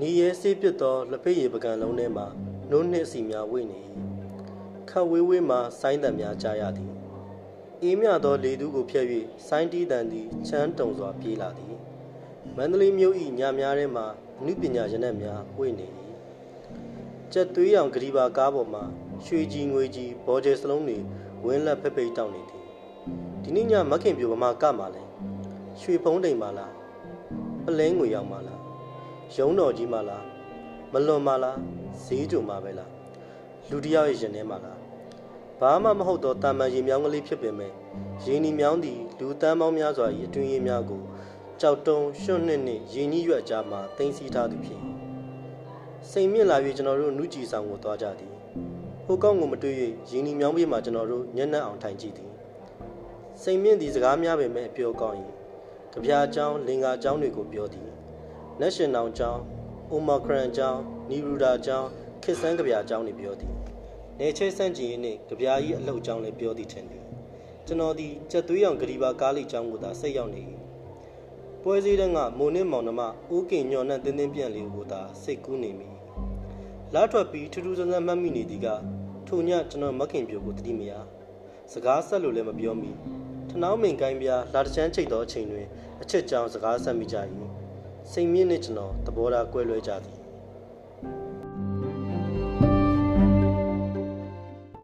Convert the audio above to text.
နီရဲဆေးပြစ်သောလက်ဖက်ရည်ပကံလုံးထဲမှနိုးနှင့်စီများဝိနေ၏ခတ်ဝေးဝေးမှဆိုင်းတံများကြားရသည်အေးမြသောလေသူကိုဖျက်၍ဆိုင်းတီးတန်သည်ချမ်းတုံစွာပြေးလာသည်မန္တလေးမြို့၏ညများထဲမှအနုပညာရနက်များဝိနေ၏ကြက်သွေးရောင်ဂရီပါကားပေါ်မှရွှေကြီးငွေကြီးဘောကျဲစလုံးတွေဝင်းလက်ဖက်ဖိတ်တောင်းနေသည်ဒီနေ့ညမခင်ပြိုဗမာကမှလဲရွှေဖုံးတိမ်ပါလားပလဲငွေရောက်ပါလား ရုံးတော်ကြီးမှလားမလွန်မှလားဈေးကြုံမှပဲလားလူတယောက်ရဲ့ရင်ထဲမှလားဘာမှမဟုတ်တော့တာမန်ရေမြောင်းကလေးဖြစ်ပေမဲ့ရေနီမြောင်းသည်လူတန်းပေါင်းများစွာ၏အတွင်းရေများကိုကြောက်တုံးရွှွန့်နှစ်နှင့်ရေကြီးရွက်ကြားမှတင်စီထားသည်ဖြစ်စိမ်မြင့်လာ၍ကျွန်တော်တို့နုကြည်ဆောင်ကိုသွားကြသည်ဟိုကောင်းကိုမတွေ့၍ရေနီမြောင်းပြေးမှကျွန်တော်တို့ညံ့နှံ့အောင်ထိုင်ကြည့်သည်စိမ်မြင့်သည်စကားများပေမဲ့အပြောကောင်း၏ကြပြားကျောင်းလင်္ကာကျောင်းတွေကိုပြောသည် နက်ရှင်နောင်ကျောင်းအိုမာခရန်ကျောင်းနီရူဒါကျောင်းခစ်ဆန်းကြပြားကျောင်းတွေပြောသည်နေချဲဆန့်ကျင်ရေးနှင့်ကြပြားကြီးအလှုပ်ကျောင်းလည်းပြောသည်ထင်သည်ကျွန်တော်သည်ကြက်သွေးရောင်ဂရီပါကားလေးကျောင်းကိုသာစိတ်ရောက်နေ၏ပွဲစည်းတဲ့ကမိုနစ်မောင်နှမဦးကင်ညော်နှံ့တင်းတင်းပြန့်လေးကိုသာစိတ်ကူးနေမိလာထွက်ပြီးထူးထူးဆန်းဆန်းမှတ်မိနေသည်ကထိုညကျွန်တော်မခင်ပြိုကိုတတိမရစကားဆက်လို့လည်းမပြောမိထနောင်းမင်ကိုင်းပြားလာတချမ်းချိတ်သောအချိန်တွင်အချက်ကြောင်စကားဆက်မိကြ၏ စိတ်မြင့်နှင့်ကျွန်တော်သဘောထားကွဲလွဲကြသည်